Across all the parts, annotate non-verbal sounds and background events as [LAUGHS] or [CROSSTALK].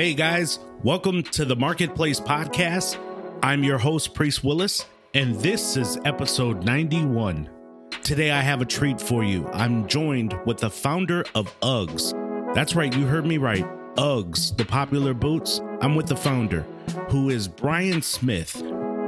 Hey guys, welcome to the Marketplace Podcast. I'm your host, Priest Willis, and this is episode 91. Today I have a treat for you. I'm joined with the founder of Uggs. That's right, you heard me right. Uggs, the popular boots. I'm with the founder, who is Brian Smith.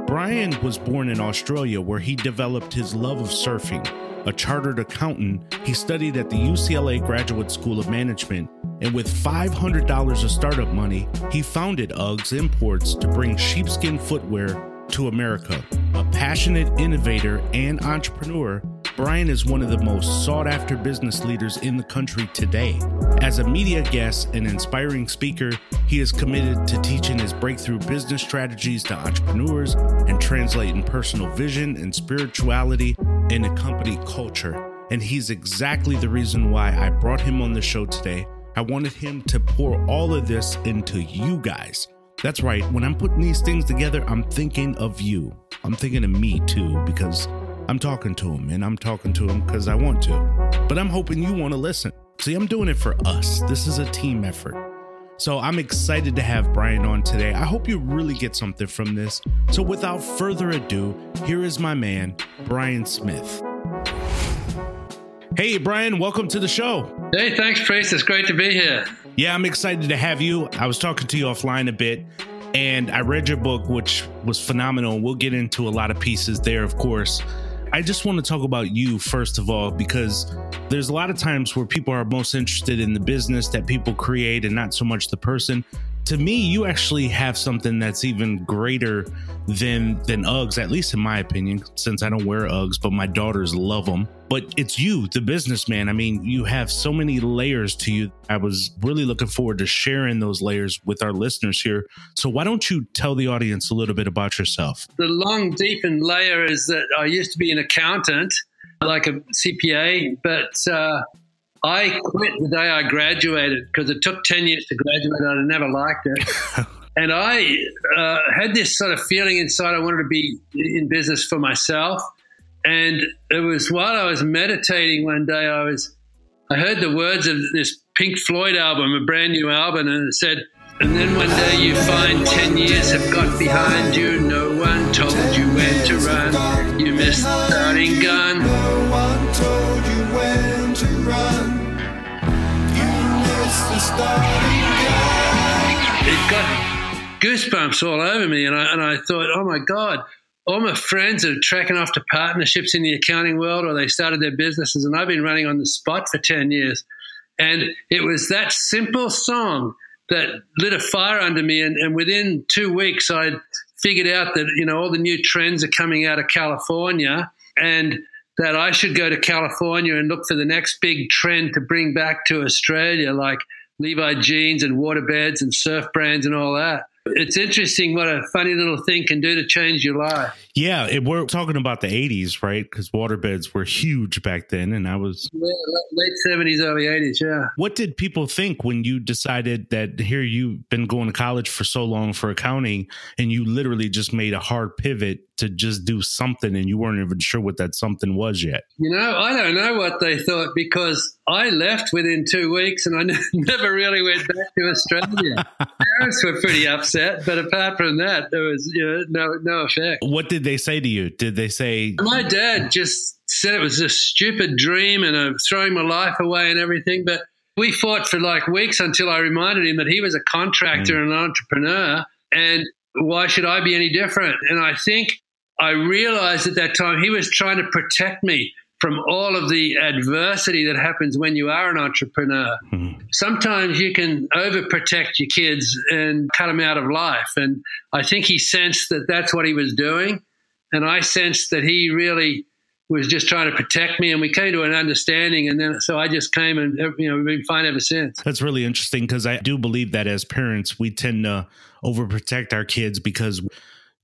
Brian was born in Australia where he developed his love of surfing. A chartered accountant, he studied at the UCLA Graduate School of Management, and with $500 of startup money, he founded Uggs Imports to bring sheepskin footwear to America. A passionate innovator and entrepreneur, Brian is one of the most sought after business leaders in the country today. As a media guest and inspiring speaker, he is committed to teaching his breakthrough business strategies to entrepreneurs and translating personal vision and spirituality into company culture. And he's exactly the reason why I brought him on the show today. I wanted him to pour all of this into you guys. That's right, when I'm putting these things together, I'm thinking of you. I'm thinking of me too, because I'm talking to him and I'm talking to him because I want to. But I'm hoping you want to listen. See, I'm doing it for us. This is a team effort. So I'm excited to have Brian on today. I hope you really get something from this. So without further ado, here is my man, Brian Smith. Hey, Brian, welcome to the show. Hey, thanks, Priest. It's great to be here. Yeah, I'm excited to have you. I was talking to you offline a bit, and I read your book, which was phenomenal. We'll get into a lot of pieces there, of course. I just want to talk about you first of all, because there's a lot of times where people are most interested in the business that people create and not so much the person to me, you actually have something that's even greater than than Uggs, at least in my opinion, since I don't wear Uggs, but my daughters love them. But it's you, the businessman. I mean, you have so many layers to you. I was really looking forward to sharing those layers with our listeners here. So why don't you tell the audience a little bit about yourself? The long, deep and layer is that I used to be an accountant, like a CPA, but uh, I quit the day I graduated because it took 10 years to graduate and I never liked it. [LAUGHS] and I uh, had this sort of feeling inside I wanted to be in business for myself. And it was while I was meditating one day, I was I heard the words of this Pink Floyd album, a brand new album, and it said, and then one day you find 10 years have got behind you. No one told you when to run. You missed the starting gun. Goosebumps all over me, and I, and I thought, oh my God, all my friends are tracking off to partnerships in the accounting world or they started their businesses, and I've been running on the spot for 10 years. And it was that simple song that lit a fire under me. And, and within two weeks, I'd figured out that, you know, all the new trends are coming out of California. And that I should go to California and look for the next big trend to bring back to Australia, like Levi jeans and waterbeds and surf brands and all that. It's interesting what a funny little thing can do to change your life. Yeah, it, we're talking about the 80s, right? Because waterbeds were huge back then, and I was late 70s, early 80s. Yeah. What did people think when you decided that here you've been going to college for so long for accounting, and you literally just made a hard pivot to just do something, and you weren't even sure what that something was yet? You know, I don't know what they thought because I left within two weeks, and I [LAUGHS] never really went back to Australia. [LAUGHS] Parents were pretty upset, but apart from that, there was you know, no no effect. What did they say to you? Did they say? My dad just said it was a stupid dream and I'm throwing my life away and everything. But we fought for like weeks until I reminded him that he was a contractor mm. and an entrepreneur, and why should I be any different? And I think I realized at that time he was trying to protect me from all of the adversity that happens when you are an entrepreneur. Mm-hmm. Sometimes you can overprotect your kids and cut them out of life. And I think he sensed that that's what he was doing. And I sensed that he really was just trying to protect me and we came to an understanding and then so i just came and you know we've been fine ever since that's really interesting because i do believe that as parents we tend to overprotect our kids because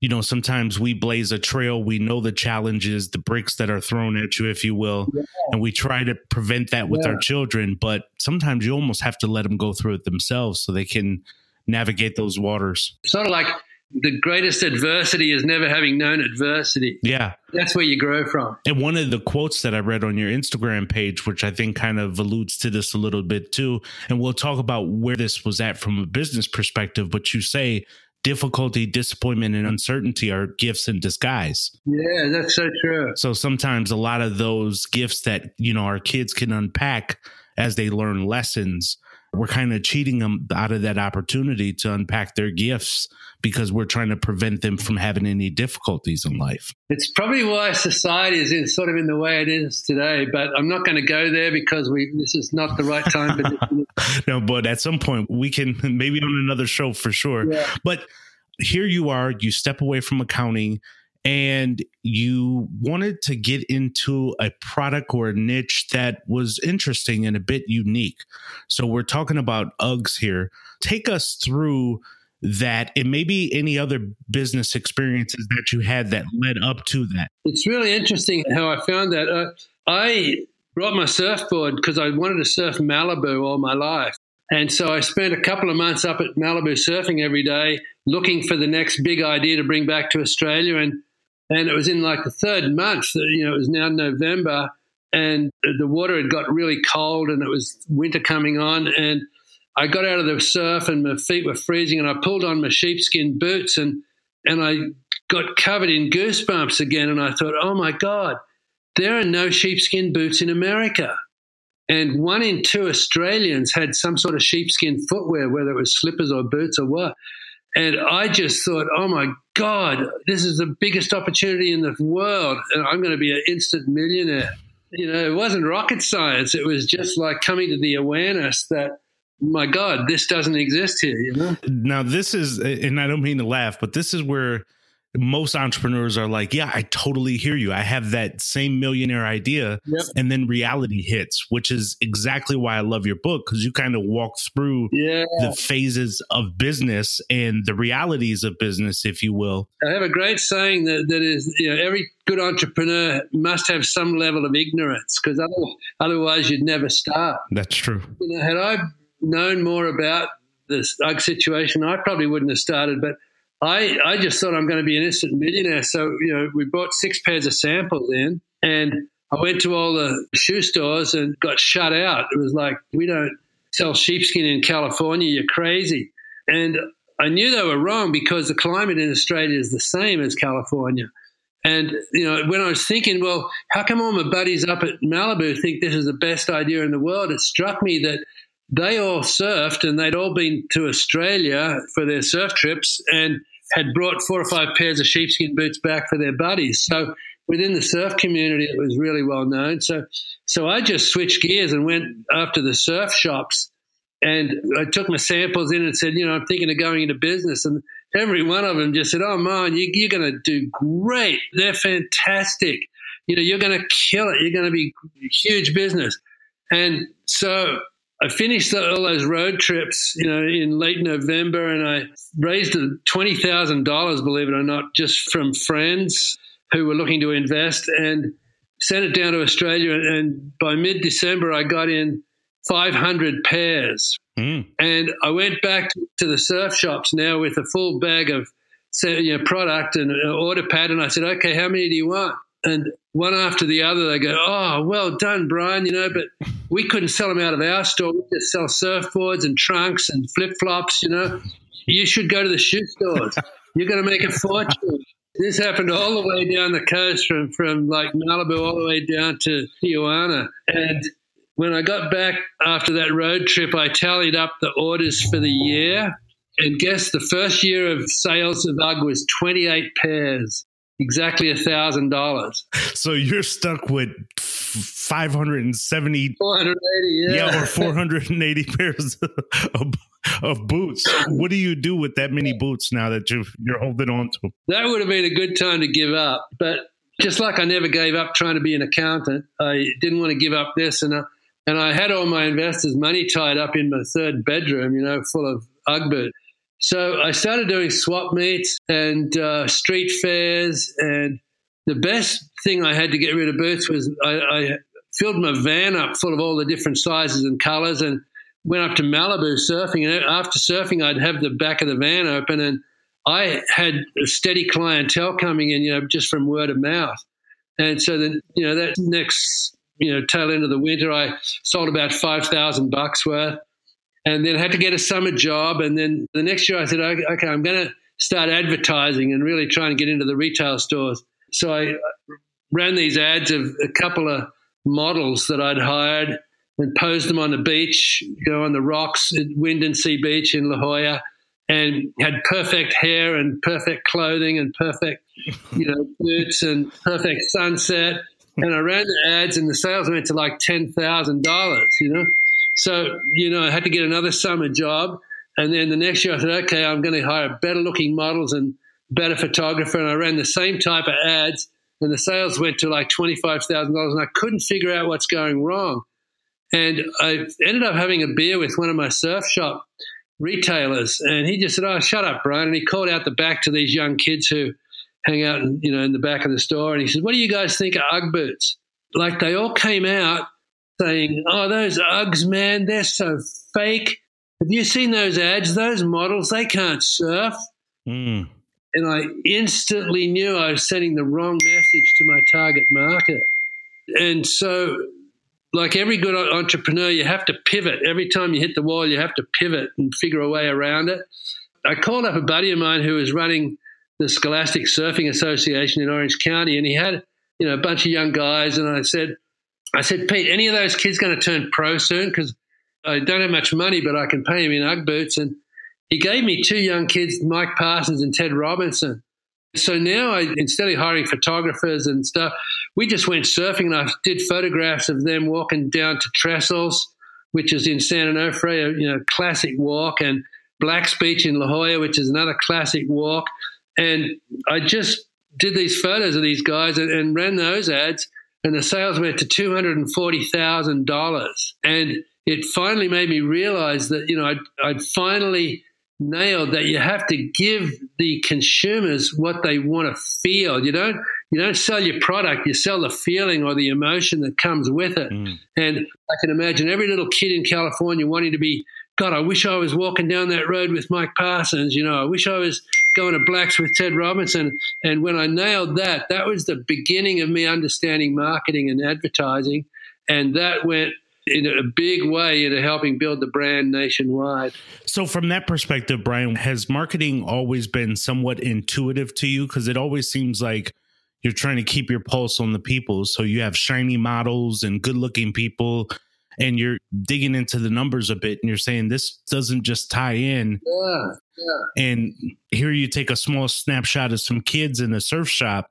you know, sometimes we blaze a trail. We know the challenges, the bricks that are thrown at you, if you will, yeah. and we try to prevent that with yeah. our children. But sometimes you almost have to let them go through it themselves so they can navigate those waters. Sort of like the greatest adversity is never having known adversity. Yeah. That's where you grow from. And one of the quotes that I read on your Instagram page, which I think kind of alludes to this a little bit too, and we'll talk about where this was at from a business perspective, but you say difficulty, disappointment, and uncertainty are gifts in disguise. Yeah, that's so true. So sometimes a lot of those gifts that, you know, our kids can unpack as they learn lessons we're kind of cheating them out of that opportunity to unpack their gifts because we're trying to prevent them from having any difficulties in life. It's probably why society is in, sort of in the way it is today, but I'm not going to go there because we this is not the right time. [LAUGHS] no, but at some point we can maybe on another show for sure. Yeah. But here you are, you step away from accounting and you wanted to get into a product or a niche that was interesting and a bit unique. So we're talking about Uggs here. Take us through that and maybe any other business experiences that you had that led up to that. It's really interesting how I found that. Uh, I brought my surfboard because I wanted to surf Malibu all my life. And so I spent a couple of months up at Malibu surfing every day, looking for the next big idea to bring back to Australia. And and it was in like the third month, you know, it was now November, and the water had got really cold and it was winter coming on. And I got out of the surf and my feet were freezing, and I pulled on my sheepskin boots and and I got covered in goosebumps again. And I thought, oh my God, there are no sheepskin boots in America. And one in two Australians had some sort of sheepskin footwear, whether it was slippers or boots or what. And I just thought, oh my God, this is the biggest opportunity in the world. And I'm going to be an instant millionaire. You know, it wasn't rocket science. It was just like coming to the awareness that, my God, this doesn't exist here, you know? Now, this is, and I don't mean to laugh, but this is where most entrepreneurs are like, yeah, I totally hear you. I have that same millionaire idea. Yep. And then reality hits, which is exactly why I love your book because you kind of walk through yeah. the phases of business and the realities of business, if you will. I have a great saying that, that is, you know, every good entrepreneur must have some level of ignorance because otherwise you'd never start. That's true. You know, had I known more about this UGG situation, I probably wouldn't have started. But I, I just thought I'm going to be an instant millionaire. So, you know, we bought six pairs of samples in and I went to all the shoe stores and got shut out. It was like, we don't sell sheepskin in California. You're crazy. And I knew they were wrong because the climate in Australia is the same as California. And, you know, when I was thinking, well, how come all my buddies up at Malibu think this is the best idea in the world? It struck me that they all surfed and they'd all been to Australia for their surf trips. And had brought four or five pairs of sheepskin boots back for their buddies. So within the surf community, it was really well known. So, so I just switched gears and went after the surf shops, and I took my samples in and said, you know, I'm thinking of going into business, and every one of them just said, "Oh man, you, you're going to do great. They're fantastic. You know, you're going to kill it. You're going to be huge business." And so I finished all those road trips, you know, in late November, and I raised twenty thousand dollars, believe it or not, just from friends who were looking to invest, and sent it down to Australia. And by mid-December, I got in five hundred pairs, mm. and I went back to the surf shops now with a full bag of you know, product and an order pad, and I said, "Okay, how many do you want?" And one after the other, they go, "Oh, well done, Brian." You know, but we couldn't sell them out of our store. We just sell surfboards and trunks and flip flops. You know, you should go to the shoe stores. [LAUGHS] You're going to make a fortune. This happened all the way down the coast from from like Malibu all the way down to Tijuana. And when I got back after that road trip, I tallied up the orders for the year. And guess the first year of sales of UGG was 28 pairs exactly a thousand dollars. So you're stuck with 570 480 yeah. yeah or 480 pairs of, of boots what do you do with that many boots now that you you're holding on to that would have been a good time to give up but just like i never gave up trying to be an accountant i didn't want to give up this and I, and I had all my investors money tied up in my third bedroom you know full of UGG boots so I started doing swap meets and uh, street fairs. And the best thing I had to get rid of boots was I, I, filled my van up full of all the different sizes and colors and went up to Malibu surfing. And after surfing, I'd have the back of the van open and I had a steady clientele coming in, you know, just from word of mouth. And so then, you know, that next, you know, tail end of the winter, I sold about 5,000 bucks worth and then I had to get a summer job. And then the next year I said, okay, okay I'm going to start advertising and really trying to get into the retail stores. So I ran these ads of a couple of models that I'd hired and posed them on the beach, you know, on the rocks at sea Beach in La Jolla, and had perfect hair and perfect clothing and perfect, you know, [LAUGHS] boots and perfect sunset. And I ran the ads, and the sales went to like ten thousand dollars, you know. So, you know, I had to get another summer job. And then the next year I said, okay, I'm going to hire better looking models and better photographer. And I ran the same type of ads and the sales went to like $25,000 and I couldn't figure out what's going wrong. And I ended up having a beer with one of my surf shop retailers and he just said, oh, shut up, Brian. And he called out the back to these young kids who hang out, in, you know, in the back of the store. And he said, what do you guys think of Ugg boots? Like they all came out saying, oh, those Uggs, man, they're so fake. Have you seen those ads? Those models, they can't surf. Mm. And I instantly knew I was sending the wrong message to my target market. And so, like every good entrepreneur, you have to pivot. Every time you hit the wall, you have to pivot and figure a way around it. I called up a buddy of mine who was running the Scholastic Surfing Association in Orange County, and he had you know a bunch of young guys. And I said, I said, Pete, any of those kids going to turn pro soon? Because I don't have much money, but I can pay them in UGG boots. And he gave me two young kids, Mike Parsons and Ted Robinson. So now, I, instead of hiring photographers and stuff, we just went surfing and I did photographs of them walking down to Trestles, which is in San Onofre, you know, classic walk, and Black's Beach in La Jolla, which is another classic walk. And I just did these photos of these guys and, and ran those ads and the sales went to $240,000. And it finally made me realize that, you know, I'd, I'd finally nailed that you have to give the consumers what they want to feel. You don't you don't sell your product, you sell the feeling or the emotion that comes with it. Mm. And I can imagine every little kid in California wanting to be, God, I wish I was walking down that road with Mike Parsons, you know, I wish I was going to blacks with Ted Robinson. And when I nailed that, that was the beginning of me understanding marketing and advertising. And that went in a big way into helping build the brand nationwide. So, from that perspective, Brian, has marketing always been somewhat intuitive to you? Because it always seems like you're trying to keep your pulse on the people. So, you have shiny models and good looking people and you're digging into the numbers a bit and you're saying this doesn't just tie in. Yeah, yeah. And here you take a small snapshot of some kids in the surf shop.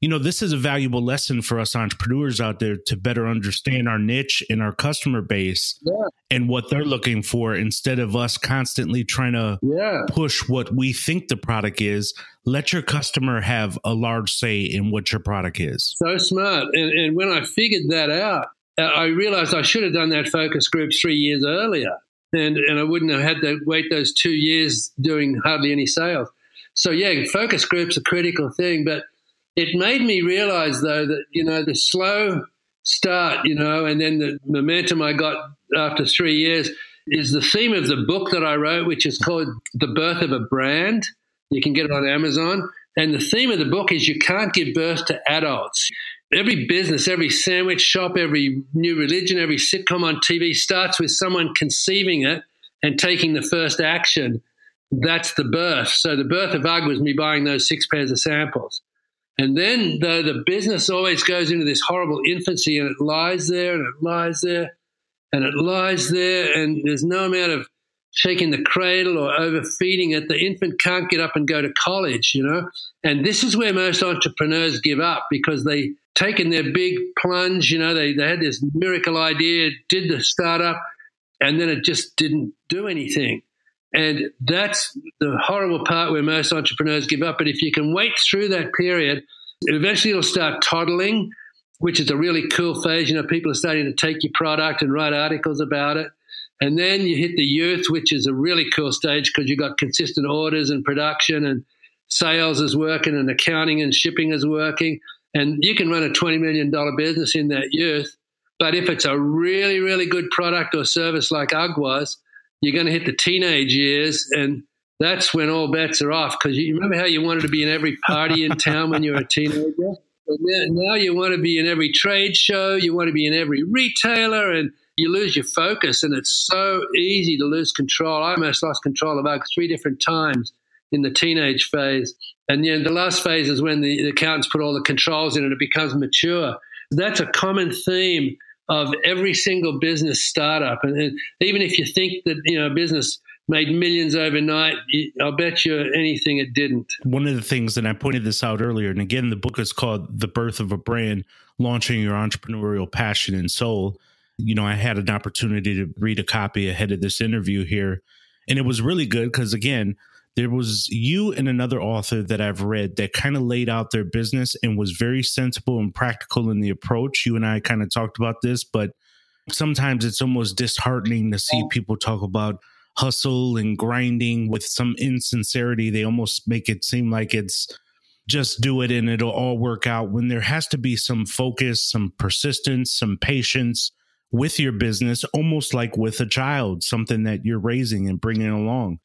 You know, this is a valuable lesson for us entrepreneurs out there to better understand our niche and our customer base yeah. and what they're looking for instead of us constantly trying to yeah. push what we think the product is. Let your customer have a large say in what your product is. So smart. And, and when I figured that out, Uh, I realized I should have done that focus group three years earlier. And, and I wouldn't have had to wait those two years doing hardly any sales. So, yeah, focus group's a critical thing. But it made me realize, though, that, you know, the slow start, you know, and then the momentum I got after three years is the theme of the book that I wrote, which is called The Birth of a Brand. You can get it on Amazon. And the theme of the book is you can't give birth to adults every business, every sandwich shop, every new religion, every sitcom on TV starts with someone conceiving it and taking the first action. That's the birth. So the birth of UGG was me buying those six pairs of samples. And then though the business always goes into this horrible infancy and it lies there and it lies there and it lies there and there's no amount of shaking the cradle or overfeeding it, the infant can't get up and go to college, you know? And this is where most entrepreneurs give up because they taken their big plunge, you know, they, they had this miracle idea, did the startup, and then it just didn't do anything. And that's the horrible part where most entrepreneurs give up. But if you can wait through that period, eventually it'll start toddling, which is a really cool phase. You know, people are starting to take your product and write articles about it. And then you hit the youth, which is a really cool stage because you've got consistent orders and production and sales is working and accounting and shipping is working. And you can run a $20 million business in that youth. But if it's a really, really good product or service like UGG was, you're going to hit the teenage years and that's when all bets are off. Because you remember how you wanted to be in every party in town when you were a teenager? Now, now you want to be in every trade show, you want to be in every retailer, and you lose your focus. And it's so easy to lose control. I almost lost control about three different times in the teenage phase. And then the last phase is when the, the accountants put all the controls in and it becomes mature. That's a common theme of every single business startup. And, and even if you think that you know a business made millions overnight, I'll bet you anything it didn't. One of the things, and I pointed this out earlier, and again, the book is called The Birth of a Brand Launching Your Entrepreneurial Passion and Soul. You know, I had an opportunity to read a copy ahead of this interview here, and it was really good because, again, there was you and another author that I've read that kind of laid out their business and was very sensible and practical in the approach. You and I kind of talked about this, but sometimes it's almost disheartening to see people talk about hustle and grinding with some insincerity. They almost make it seem like it's just do it and it'll all work out when there has to be some focus, some persistence, some patience with your business, almost like with a child, something that you're raising and bringing along.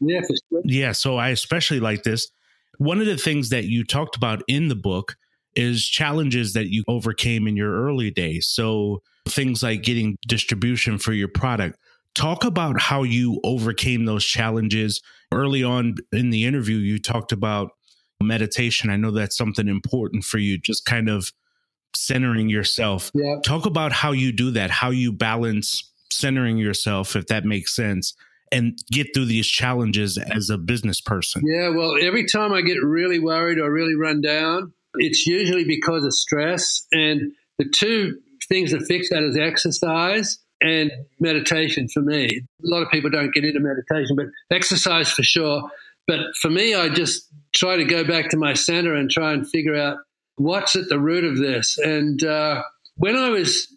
Yeah, sure. yeah. So I especially like this. One of the things that you talked about in the book is challenges that you overcame in your early days. So things like getting distribution for your product. Talk about how you overcame those challenges. Early on in the interview, you talked about meditation. I know that's something important for you, just kind of centering yourself. Yeah. Talk about how you do that, how you balance centering yourself, if that makes sense, and get through these challenges as a business person. Yeah, well, every time I get really worried or really run down, it's usually because of stress. And the two things that fix that is exercise and meditation for me. A lot of people don't get into meditation, but exercise for sure. But for me, I just try to go back to my center and try and figure out what's at the root of this? And uh, when I was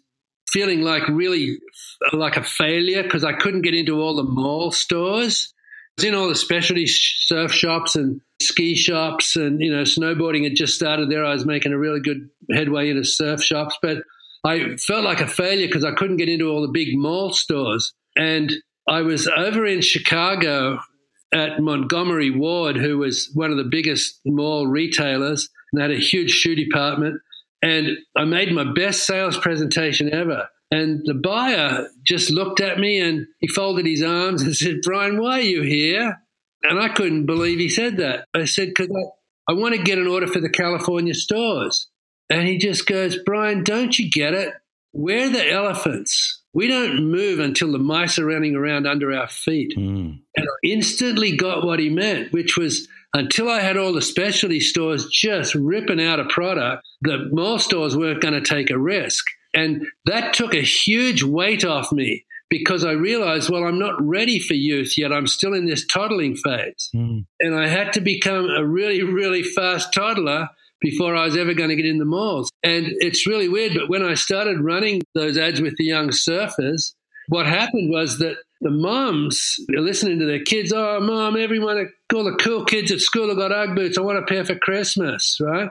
feeling like really like a failure because I couldn't get into all the mall stores, I was in all the specialty surf shops and ski shops, and you know, snowboarding had just started there. I was making a really good headway into surf shops, but I felt like a failure because I couldn't get into all the big mall stores. And I was over in Chicago at Montgomery Ward, who was one of the biggest mall retailers and had a huge shoe department. And I made my best sales presentation ever. And the buyer just looked at me and he folded his arms and [LAUGHS] said, Brian, why are you here? And I couldn't believe he said that. I said, because I, I want to get an order for the California stores. And he just goes, Brian, don't you get it? We're the elephants. We don't move until the mice are running around under our feet. Mm. And I instantly got what he meant, which was until I had all the specialty stores just ripping out a product, the mall stores weren't going to take a risk. And that took a huge weight off me because I realized, well, I'm not ready for youth yet. I'm still in this toddling phase. Mm. And I had to become a really, really fast toddler before I was ever going to get in the malls. And it's really weird, but when I started running those ads with the young surfers, what happened was that the moms are listening to their kids. Oh, mom, everyone, all the cool kids at school have got Ugg boots. I want a pair for Christmas, right?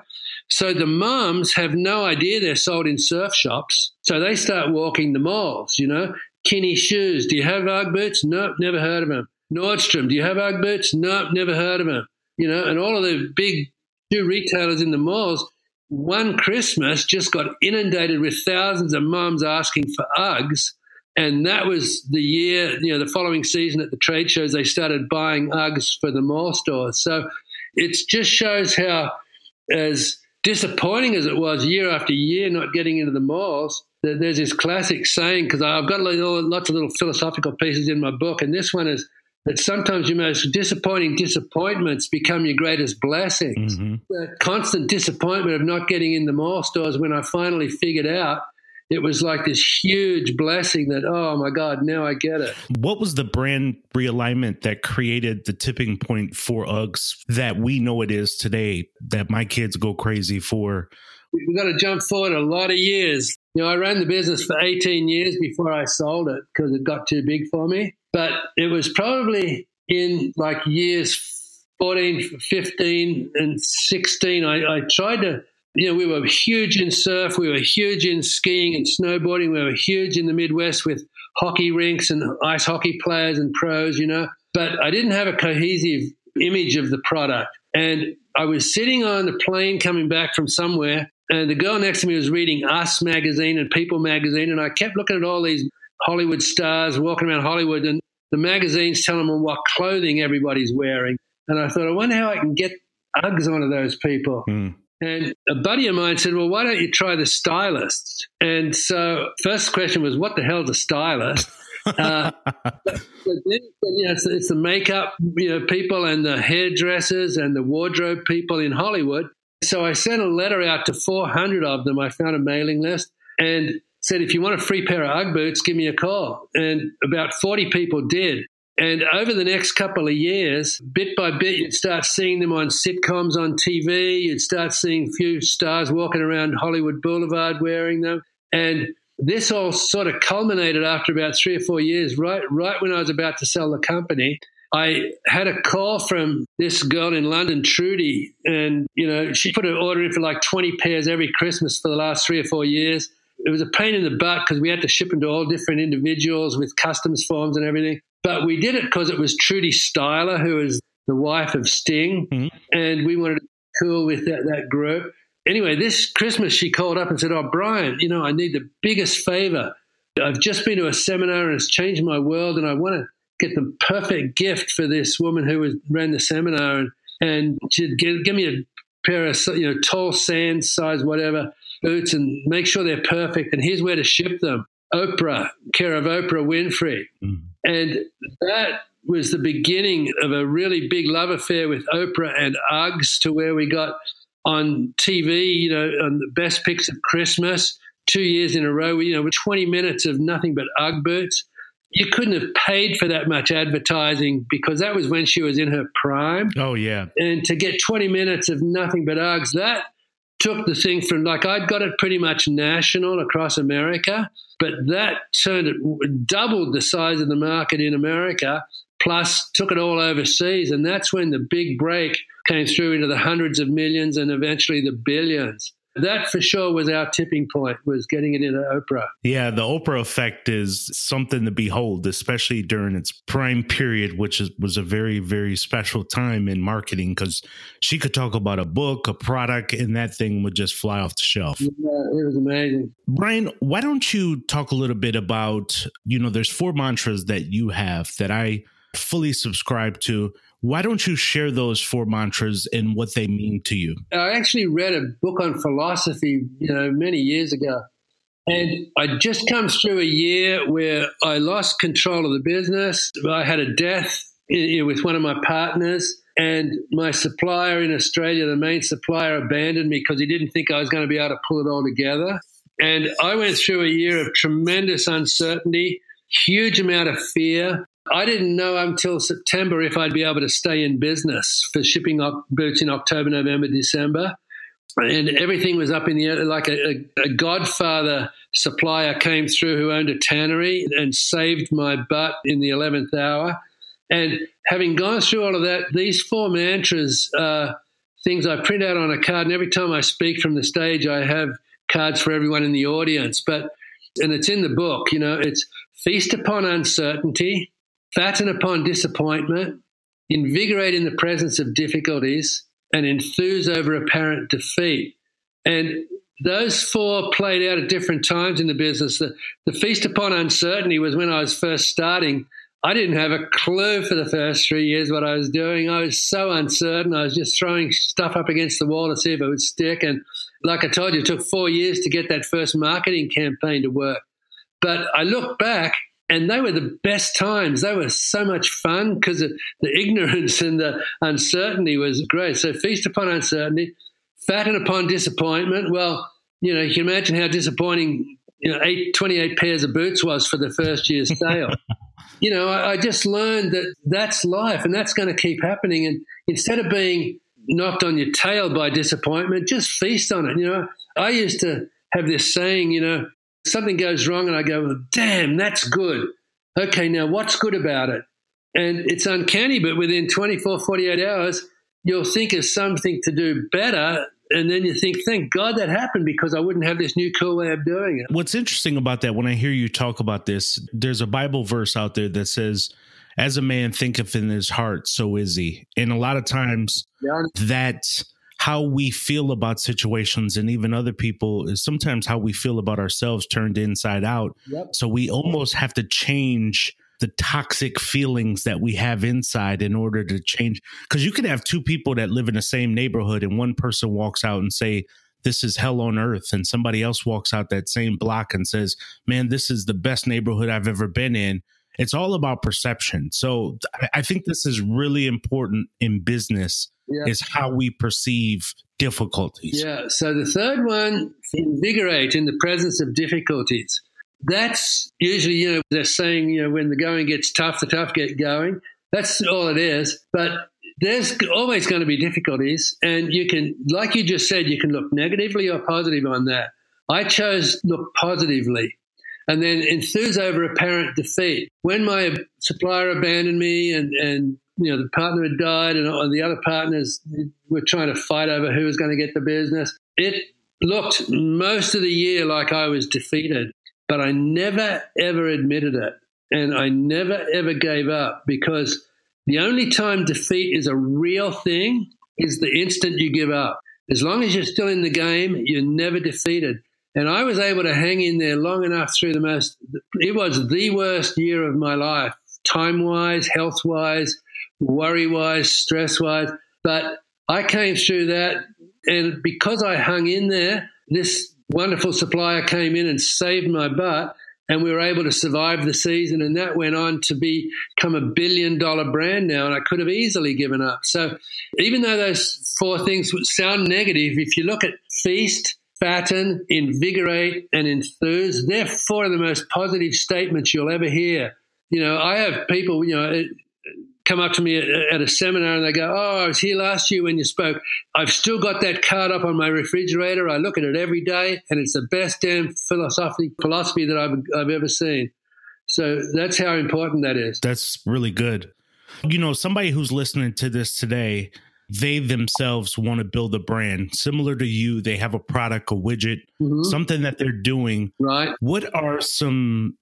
So the moms have no idea they're sold in surf shops. So they start walking the malls, you know. Kinney shoes. Do you have Ugg boots? Nope, never heard of them. Nordstrom. Do you have Ugg boots? Nope, never heard of them. You know, and all of the big shoe retailers in the malls. One Christmas just got inundated with thousands of moms asking for Uggs and that was the year, you know, the following season at the trade shows, they started buying Uggs for the mall stores. So it just shows how, as disappointing as it was year after year not getting into the malls, that there's this classic saying, because I've got lots of little philosophical pieces in my book, and this one is that sometimes your most disappointing disappointments become your greatest blessings. Mm-hmm. The constant disappointment of not getting in the mall stores when I finally figured out it was like this huge blessing that oh my god now i get it. What was the brand realignment that created the tipping point for uggs that we know it is today that my kids go crazy for? We've got to jump forward a lot of years. You know i ran the business for 18 years before i sold it because it got too big for me. But it was probably in like years 14 15 and 16 I, I tried to you know, we were huge in surf, we were huge in skiing and snowboarding, we were huge in the Midwest with hockey rinks and ice hockey players and pros, you know. but I didn't have a cohesive image of the product. And I was sitting on the plane coming back from somewhere, and the girl next to me was reading Us magazine and People magazine, and I kept looking at all these Hollywood stars walking around Hollywood, and the magazines telling them what clothing everybody's wearing. And I thought, I wonder how I can get Uggs onto those people. Mm. And a buddy of mine said, Well, why don't you try the stylists? And so, first question was, What the hell's a stylist? uh, [LAUGHS] but, then, you know, it's, it's, the makeup you know, people and the hairdressers and the wardrobe people in Hollywood. So I sent a letter out to 400 of them. I found a mailing list and said, if you want a free pair of Ugg boots, give me a call. And about 40 people did. And over the next couple of years, bit by bit, you'd start seeing them on sitcoms on TV. You'd start seeing a few stars walking around Hollywood Boulevard wearing them. And this all sort of culminated after about three or four years, right, right when I was about to sell the company. I had a call from this girl in London, Trudie, and you know she put an order in for like 20 pairs every Christmas for the last three or four years. It was a pain in the butt because we had to ship them to all different individuals with customs forms and everything. But we did it because it was Trudie Styler, who is the wife of Sting, mm-hmm. and we wanted to be cool with that, that group. Anyway, this Christmas she called up and said, Oh, Brian, you know, I need the biggest favor. I've just been to a seminar and it's changed my world, and I want to get the perfect gift for this woman who was, ran the seminar. And, and she'd give, give me a pair of, you know, tall sand size, whatever, boots and make sure they're perfect. And here's where to ship them. Oprah, care of Oprah Winfrey. Mm. And that was the beginning of a really big love affair with Oprah and Uggs to where we got on TV, you know, on the best picks of Christmas, two years in a row, you know, with 20 minutes of nothing but Ugg boots. You couldn't have paid for that much advertising because that was when she was in her prime. Oh, yeah. And to get 20 minutes of nothing but Uggs, that took the thing from like I'd got it pretty much national across America, but that turned it, doubled the size of the market in America, plus took it all overseas. And that's when the big break came through into the hundreds of millions and eventually the billions that for sure was our tipping point was getting it into oprah. Yeah the oprah effect is something to behold especially during its prime period which is, was a very very special time in marketing because she could talk about a book a product and that thing would just fly off the shelf. Yeah, it was amazing. Brian why don't you talk a little bit about you know there's four mantras that you have that i fully subscribe to why don't you share those four mantras and what they mean to you? I actually read a book on philosophy, you know, many years ago. And I just come through a year where I lost control of the business. I had a death with one of my partners, and my supplier in Australia, the main supplier, abandoned me because he didn't think I was going to be able to pull it all together. And I went through a year of tremendous uncertainty, huge amount of fear, I didn't know until September if I'd be able to stay in business for shipping boots in October, November, December. And everything was up in the air. Like a, a, a godfather supplier came through who owned a tannery and saved my butt in the 11th hour. And having gone through all of that, these four mantras are things I print out on a card. And every time I speak from the stage, I have cards for everyone in the audience. But, and it's in the book, you know, it's feast upon uncertainty, fatten upon disappointment, invigorate in the presence of difficulties, and enthuse over apparent defeat. And those four played out at different times in the business. The, the feast upon uncertainty was when I was first starting. I didn't have a clue for the first three years what I was doing. I was so uncertain. I was just throwing stuff up against the wall to see if it would stick. And like I told you, it took four years to get that first marketing campaign to work. But I look back and they were the best times. They were so much fun because the ignorance and the uncertainty was great. So feast upon uncertainty, fatten upon disappointment. Well, you know, you can imagine how disappointing you know, eight, 28 pairs of boots was for the first year's sale. [LAUGHS] you know, I, I just learned that that's life and that's going to keep happening. And instead of being knocked on your tail by disappointment, just feast on it. You know, I used to have this saying, you know, something goes wrong and I go, damn, that's good. Okay, now what's good about it? And it's uncanny, but within 24, 48 hours, you'll think of something to do better. And then you think, thank God that happened because I wouldn't have this new cool way of doing it. What's interesting about that, when I hear you talk about this, there's a Bible verse out there that says, as a man thinketh in his heart, so is he. And a lot of times yeah. that how we feel about situations and even other people is sometimes how we feel about ourselves turned inside out. Yep. So we almost have to change the toxic feelings that we have inside in order to change because you could have two people that live in the same neighborhood and one person walks out and say this is hell on earth and somebody else walks out that same block and says man this is the best neighborhood i've ever been in it's all about perception so i think this is really important in business yeah. is how we perceive difficulties yeah so the third one invigorate in the presence of difficulties that's usually, you know, they're saying, you know, when the going gets tough, the tough get going. That's all it is. But there's always going to be difficulties. And you can, like you just said, you can look negatively or positive on that. I chose look positively and then enthuse over apparent defeat. When my supplier abandoned me and, and you know, the partner had died and the other partners were trying to fight over who was going to get the business, it looked most of the year like I was defeated but I never ever admitted it. And I never ever gave up because the only time defeat is a real thing is the instant you give up. As long as you're still in the game, you're never defeated. And I was able to hang in there long enough through the most, it was the worst year of my life, time wise, health wise, worry wise, stress wise. But I came through that. And because I hung in there, this wonderful supplier came in and saved my butt and we were able to survive the season and that went on to become a billion dollar brand now and i could have easily given up so even though those four things sound negative if you look at feast fatten invigorate and enthuse they're four of the most positive statements you'll ever hear you know i have people you know come up to me at, a seminar and they go, Oh, I was here last year when you spoke. I've still got that card up on my refrigerator. I look at it every day, and it's the best damn philosophy, philosophy that I've, I've ever seen. So that's how important that is. That's really good. You know, somebody who's listening to this today, they themselves want to build a brand similar to you. They have a product, a widget, mm-hmm. something that they're doing. Right. What are some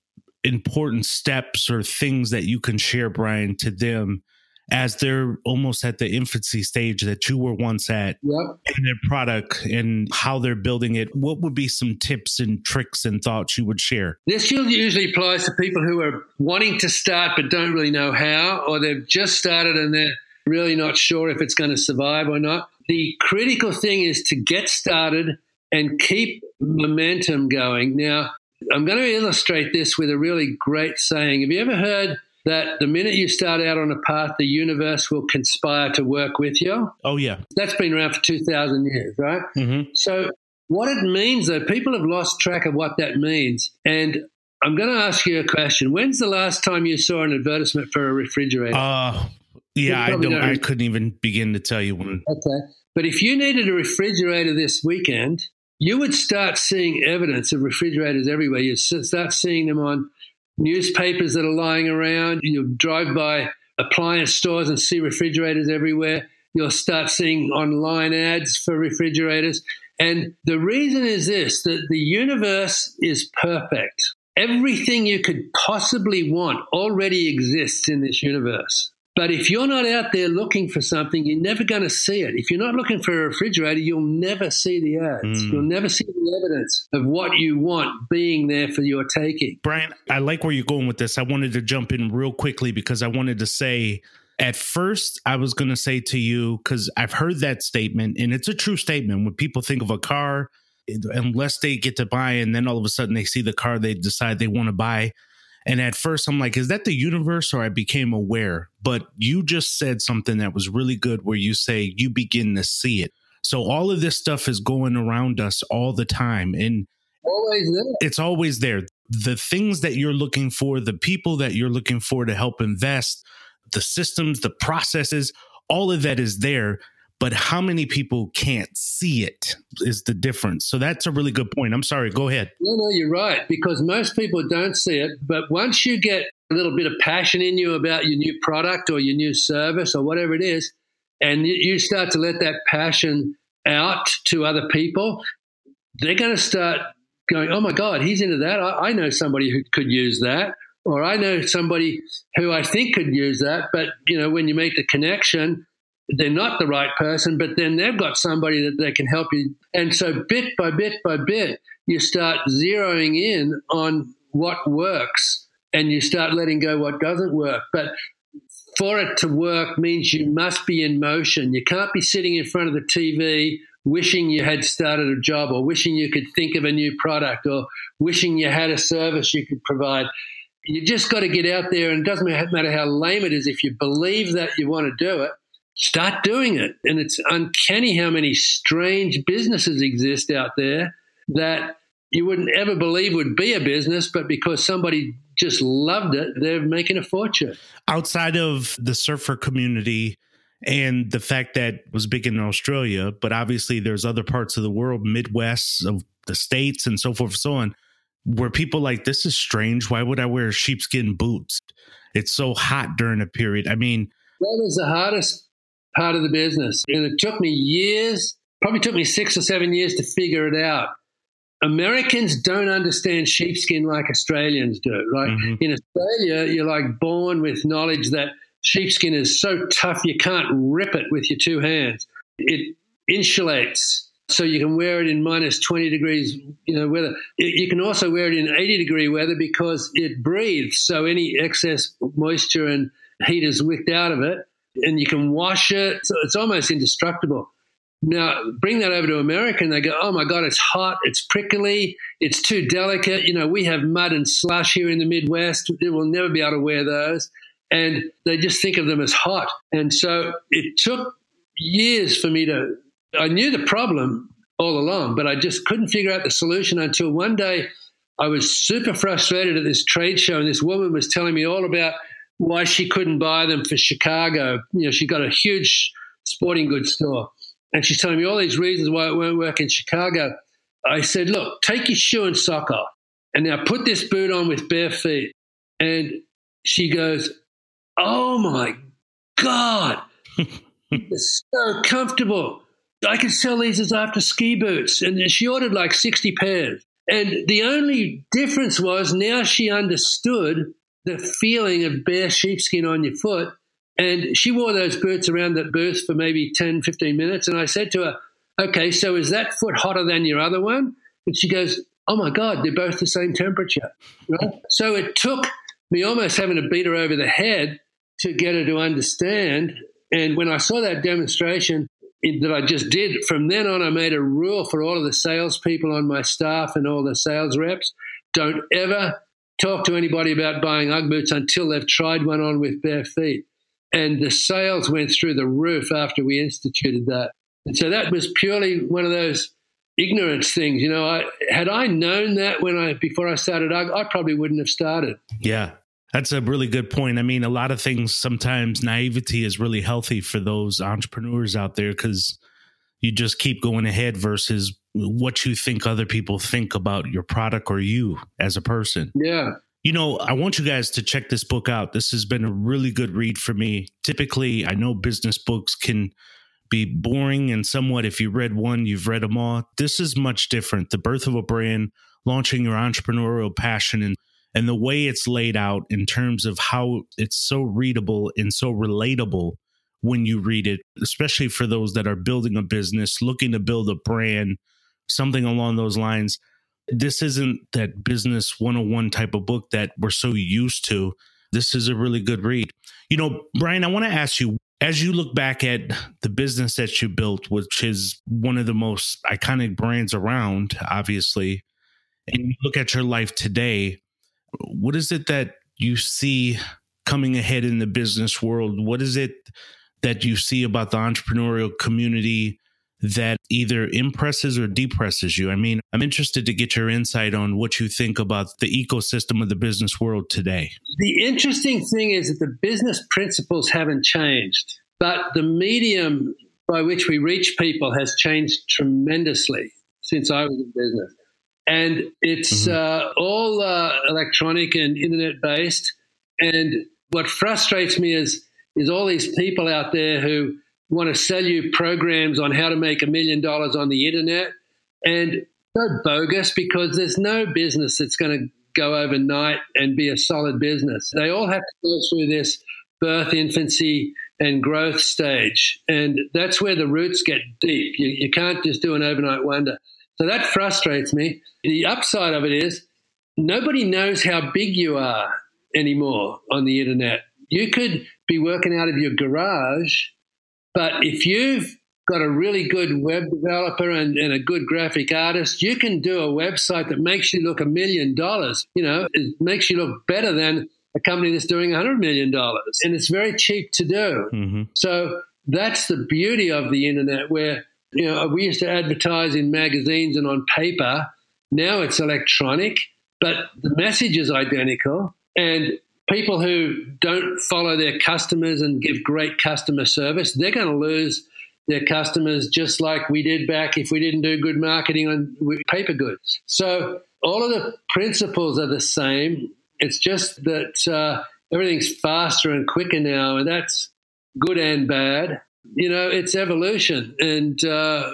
important steps or things that you can share, Brian, to them as they're almost at the infancy stage that you were once at yep. in their product and how they're building it? What would be some tips and tricks and thoughts you would share? This usually applies to people who are wanting to start but don't really know how, or they've just started and they're really not sure if it's going to survive or not. The critical thing is to get started and keep momentum going. Now, I'm going to illustrate this with a really great saying. Have you ever heard that the minute you start out on a path, the universe will conspire to work with you? Oh, yeah. That's been around for 2,000 years, right? Mm-hmm. So, what it means, though, people have lost track of what that means. And I'm going to ask you a question. When's the last time you saw an advertisement for a refrigerator? Uh, yeah, I don't, don't. I couldn't even begin to tell you when. Okay, but if you needed a refrigerator this weekend, you would start seeing evidence of refrigerators everywhere. You start seeing them on newspapers that are lying around. You drive by appliance stores and see refrigerators everywhere. You'll start seeing online ads for refrigerators. And the reason is this that the universe is perfect. Everything you could possibly want already exists in this universe. But if you're not out there looking for something, you're never going to see it. If you're not looking for a refrigerator, you'll never see the ads. Mm. You'll never see the evidence of what you want being there for your taking. Brian, I like where you're going with this. I wanted to jump in real quickly because I wanted to say at first I was going to say to you because I've heard that statement and it's a true statement when people think of a car unless they get to buy and then all of a sudden they see the car they decide they want to buy and at first, I'm like, is that the universe or I became aware? But you just said something that was really good where you say you begin to see it. So all of this stuff is going around us all the time. And always. It's always there. The things that you're looking for, the people that you're looking for to help invest, the systems, the processes, all of that is there but how many people can't see it is the difference. So that's a really good point. I'm sorry, go ahead. No, no, you're right, because most people don't see it. But once you get a little bit of passion in you about your new product or your new service or whatever it is, and you start to let that passion out to other people, they're going to start going, oh my God, he's into that. I, I know somebody who could use that. or I know somebody who I think could use that, but you know, when you make the connection, they're not the right person, but then they've got somebody that they can help you. And so bit by bit by bit, you start zeroing in on what works and you start letting go what doesn't work. But for it to work means you must be in motion. You can't be sitting in front of the TV wishing you had started a job or wishing you could think of a new product or wishing you had a service you could provide. You just got to get out there, and it doesn't matter how lame it is. If you believe that you want to do it, start doing it. And it's uncanny how many strange businesses exist out there that you wouldn't ever believe would be a business, but because somebody just loved it, they're making a fortune. Outside of the surfer community and the fact that it was big in Australia, but obviously there's other parts of the world, Midwest of the states and so forth and so on, where people like this is strange. Why would I wear sheepskin boots? It's so hot during a period. I mean, that was the hardest part of the business, and it took me years. Probably took me six or seven years to figure it out Americans don't understand sheepskin like Australians do, right? Mm-hmm. In Australia, you're like born with knowledge that sheepskin is so tough you can't rip it with your two hands. It insulates so you can wear it in minus 20 degrees you know weather you can also wear it in 80 degree weather because it breathes so any excess moisture and heat is wicked out of it and you can wash it so it's almost indestructible now, bring that over to America and they go, oh my God, it's hot, it's prickly, it's too delicate. You know, we have mud and slush here in the Midwest. We'll never be able to wear those. And they just think of them as hot. And so it took years for me to, I knew the problem all along, but I just couldn't figure out the solution until one day I was super frustrated at this trade show. And this woman was telling me all about why she couldn't buy them for Chicago. You know, she got a huge sporting goods store and she's telling me all these reasons why it won't work in Chicago. I said, look, take your shoe and sock off, and now put this boot on with bare feet. And she goes, oh my God, [LAUGHS] it's so comfortable. I can sell these as after ski boots. And she ordered like 60 pairs. And the only difference was now she understood the feeling of bare sheepskin on your foot and she wore those boots around that booth for maybe 10, 15 minutes. And I said to her, okay, so is that foot hotter than your other one? And she goes, oh my God, they're both the same temperature. Right? so it took me almost having to beat her over the head to get her to understand. And when I saw that demonstration that I just did, from then on, I made a rule for all of the salespeople on my staff and all the sales reps don't ever talk to anybody about buying Ugg boots until they've tried one on with bare feet and the sales went through the roof after we instituted that. And so that was purely one of those ignorance things. You know, I, had I known that when I before I started, I, I probably wouldn't have started. Yeah. That's a really good point. I mean, a lot of things sometimes naivety is really healthy for those entrepreneurs out there because you just keep going ahead versus what you think other people think about your product or you as a person. Yeah. You know, I want you guys to check this book out. This has been a really good read for me. Typically, I know business books can be boring and somewhat if you read one, you've read them all. This is much different. The birth of a brand, launching your entrepreneurial passion and and the way it's laid out in terms of how it's so readable and so relatable when you read it, especially for those that are building a business, looking to build a brand, something along those lines this isn't that business 101 type of book that we're so used to. This is a really good read. You know, Brian, I want to ask you as you look back at the business that you built, which is one of the most iconic brands around, obviously, and you look at your life today, what is it that you see coming ahead in the business world? What is it that you see about the entrepreneurial community that either impresses or depresses you? I mean, I'm interested to get your insight on what you think about the ecosystem of the business world today. The interesting thing is that the business principles haven't changed, but the medium by which we reach people has changed tremendously since I was in business. And it's mm-hmm. uh, all uh, electronic and internet based. And what frustrates me is is all these people out there who want to sell you programs on how to make a million dollars on the internet. And so bogus because there's no business that's going to go overnight and be a solid business. They all have to go through this birth, infancy, and growth stage. And that's where the roots get deep. You, you can't just do an overnight wonder. So that frustrates me. The upside of it is nobody knows how big you are anymore on the internet. You could be working out of your garage, but if you've got a really good web developer and, and, a good graphic artist, you can do a website that makes you look a million dollars. You know, it makes you look better than a company that's doing a $100 million. And it's very cheap to do. Mm-hmm. So that's the beauty of the internet where, you know, we used to advertise in magazines and on paper. Now it's electronic, but the message is identical. And people who don't follow their customers and give great customer service, they're going to lose their customers just like we did back if we didn't do good marketing on paper goods. So all of the principles are the same. It's just that uh, everything's faster and quicker now, and that's good and bad. You know, it's evolution. And, uh,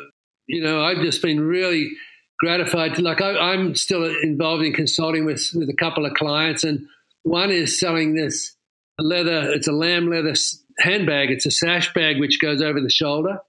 you know, I've just been really gratified. To, like, I, am still involved in consulting with, with a couple of clients, and one is selling this leather, it's a lamb leather handbag. It's a sash bag which goes over the shoulder.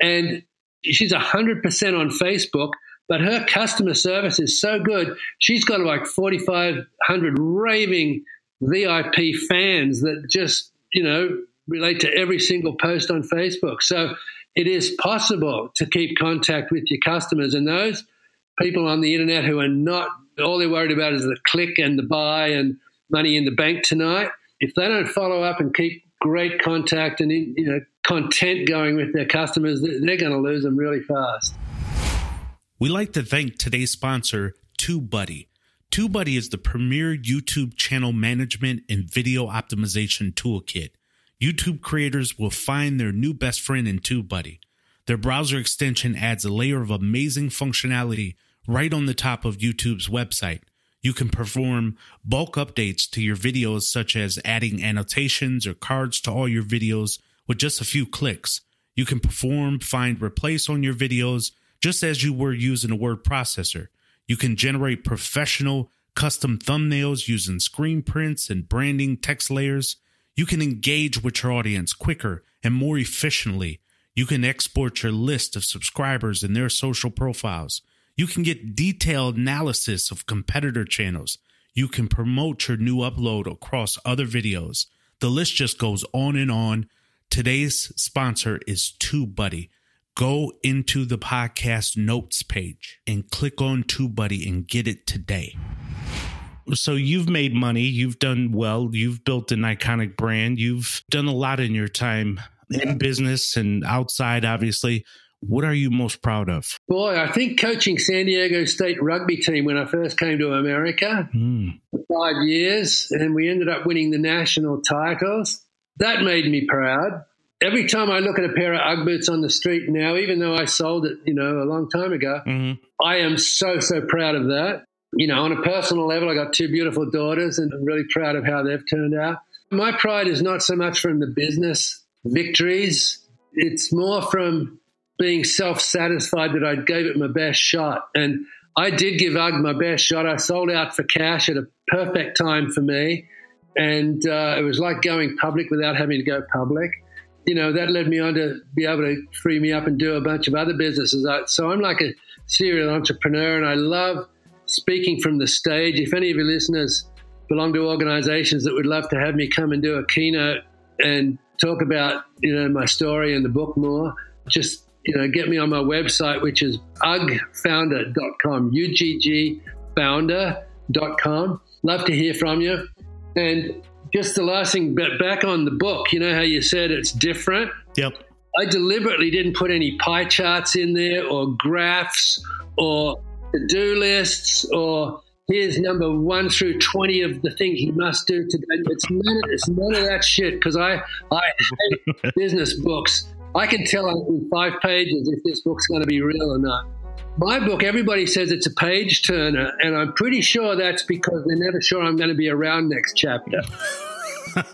And she's 100% on Facebook, but her customer service is so good. She's got like 4,500 raving VIP fans that just, you know, relate to every single post on Facebook. So it is possible to keep contact with your customers. And those people on the internet who are not, all they're worried about is the click and the buy and money in the bank tonight. If they don't follow up and keep great contact and you know content going with their customers, they're going to lose them really fast. We like to thank today's sponsor, TubeBuddy. TubeBuddy is the premier YouTube channel management and video optimization toolkit. YouTube creators will find their new best friend in TubeBuddy. Their browser extension adds a layer of amazing functionality right on the top of YouTube's website. You can perform bulk updates to your videos, such as adding annotations or cards to all your videos with just a few clicks. You can perform find replace on your videos just as you were using a word processor. You can generate professional custom thumbnails using screen prints and branding text layers. You can engage with your audience quicker and more efficiently. You can export your list of subscribers and their social profiles. You can get detailed analysis of competitor channels. You can promote your new upload across other videos. The list just goes on and on. Today's sponsor is TubeBuddy. Go into the podcast notes page and click on TubeBuddy and get it today. So you've made money, you've done well, you've built an iconic brand, you've done a lot in your time in business and outside, obviously. What are you most proud of? Boy, I think coaching San Diego State rugby team when I first came to America mm. for five years, and we ended up winning the national titles. That made me proud. Every time I look at a pair of UGG boots on the street now, even though I sold it, you know, a long time ago, mm-hmm. I am so so proud of that. You know, on a personal level, I got two beautiful daughters, and I'm really proud of how they've turned out. My pride is not so much from the business victories; it's more from being self satisfied that I gave it my best shot. And I did give UGG my best shot. I sold out for cash at a perfect time for me. And uh, it was like going public without having to go public. You know, that led me on to be able to free me up and do a bunch of other businesses. So I'm like a serial entrepreneur and I love speaking from the stage. If any of your listeners belong to organizations that would love to have me come and do a keynote and talk about, you know, my story and the book more, just you know, get me on my website, which is uggfounder.com, U-G-G founder.com. Love to hear from you. And just the last thing, but back on the book, you know how you said it's different? Yep. I deliberately didn't put any pie charts in there or graphs or to-do lists or here's number one through 20 of the things you must do today. It's none, it's none of that shit because I, I hate [LAUGHS] business books. I can tell in five pages if this book's going to be real or not. My book, everybody says it's a page turner, and I'm pretty sure that's because they're never sure I'm going to be around next chapter. I,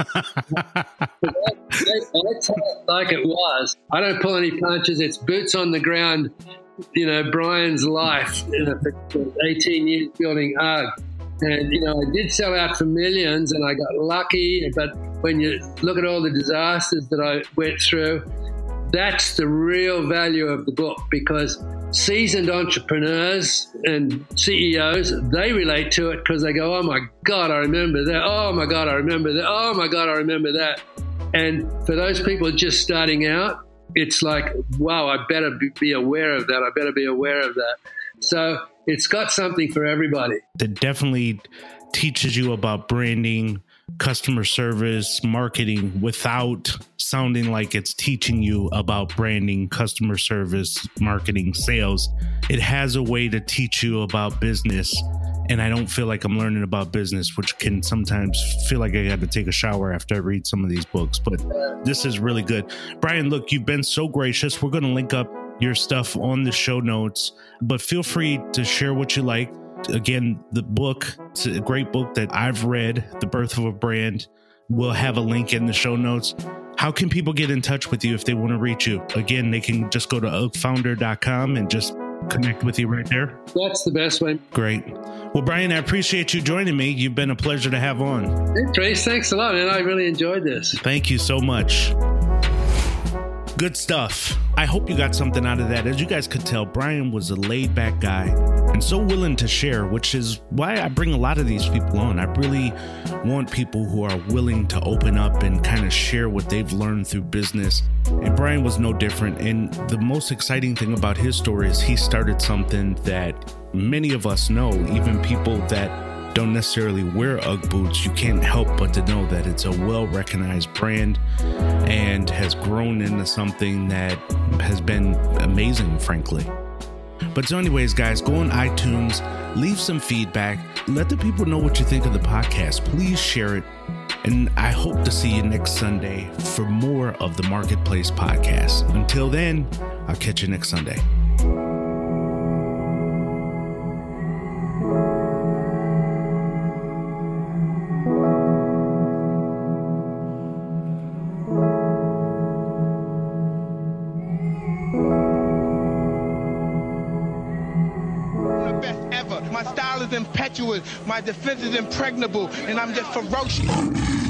I tell it like it was. I don't pull any punches. It's boots on the ground. You know, Brian's life, you know, 18 years building UGG. And, you know, I did sell out for millions and I got lucky. But when you look at all the disasters that I went through, that's the real value of the book because seasoned entrepreneurs and CEOs, they relate to it because they go, oh my God, I remember that. Oh my God, I remember that. Oh my God, I remember that. And for those people just starting out, it's like, wow, I better be aware of that. I better be aware of that. So it's got something for everybody. It definitely teaches you about branding, customer service, marketing without sounding like it's teaching you about branding, customer service, marketing, sales. It has a way to teach you about business. And I don't feel like I'm learning about business, which can sometimes feel like I got to take a shower after I read some of these books. But this is really good. Brian, look, you've been so gracious. We're going to link up your stuff on the show notes, but feel free to share what you like Again, the book, it's a great book that I've read, The Birth of a Brand. We'll have a link in the show notes. How can people get in touch with you if they want to reach you? Again, they can just go to uggfounder.com and just connect with you right there. That's the best way. Great. Well, Brian, I appreciate you joining me. You've been a pleasure to have on. Hey, Trace, thanks a lot, man. I really enjoyed this. Thank you so much. Good stuff. I hope you got something out of that. As you guys could tell, Brian was a laid back guy and so willing to share, which is why I bring a lot of these people on. I really want people who are willing to open up and kind of share what they've learned through business. And Brian was no different. And the most exciting thing about his story is he started something that many of us know, even people that don't necessarily wear Ugg boots, you can't help but to know that it's a well recognized brand and has grown into something that has been amazing, frankly. But so, anyways, guys, go on iTunes, leave some feedback, let the people know what you think of the podcast. Please share it. And I hope to see you next Sunday for more of the Marketplace podcast. Until then, I'll catch you next Sunday. My defense is impregnable, and I'm just ferocious.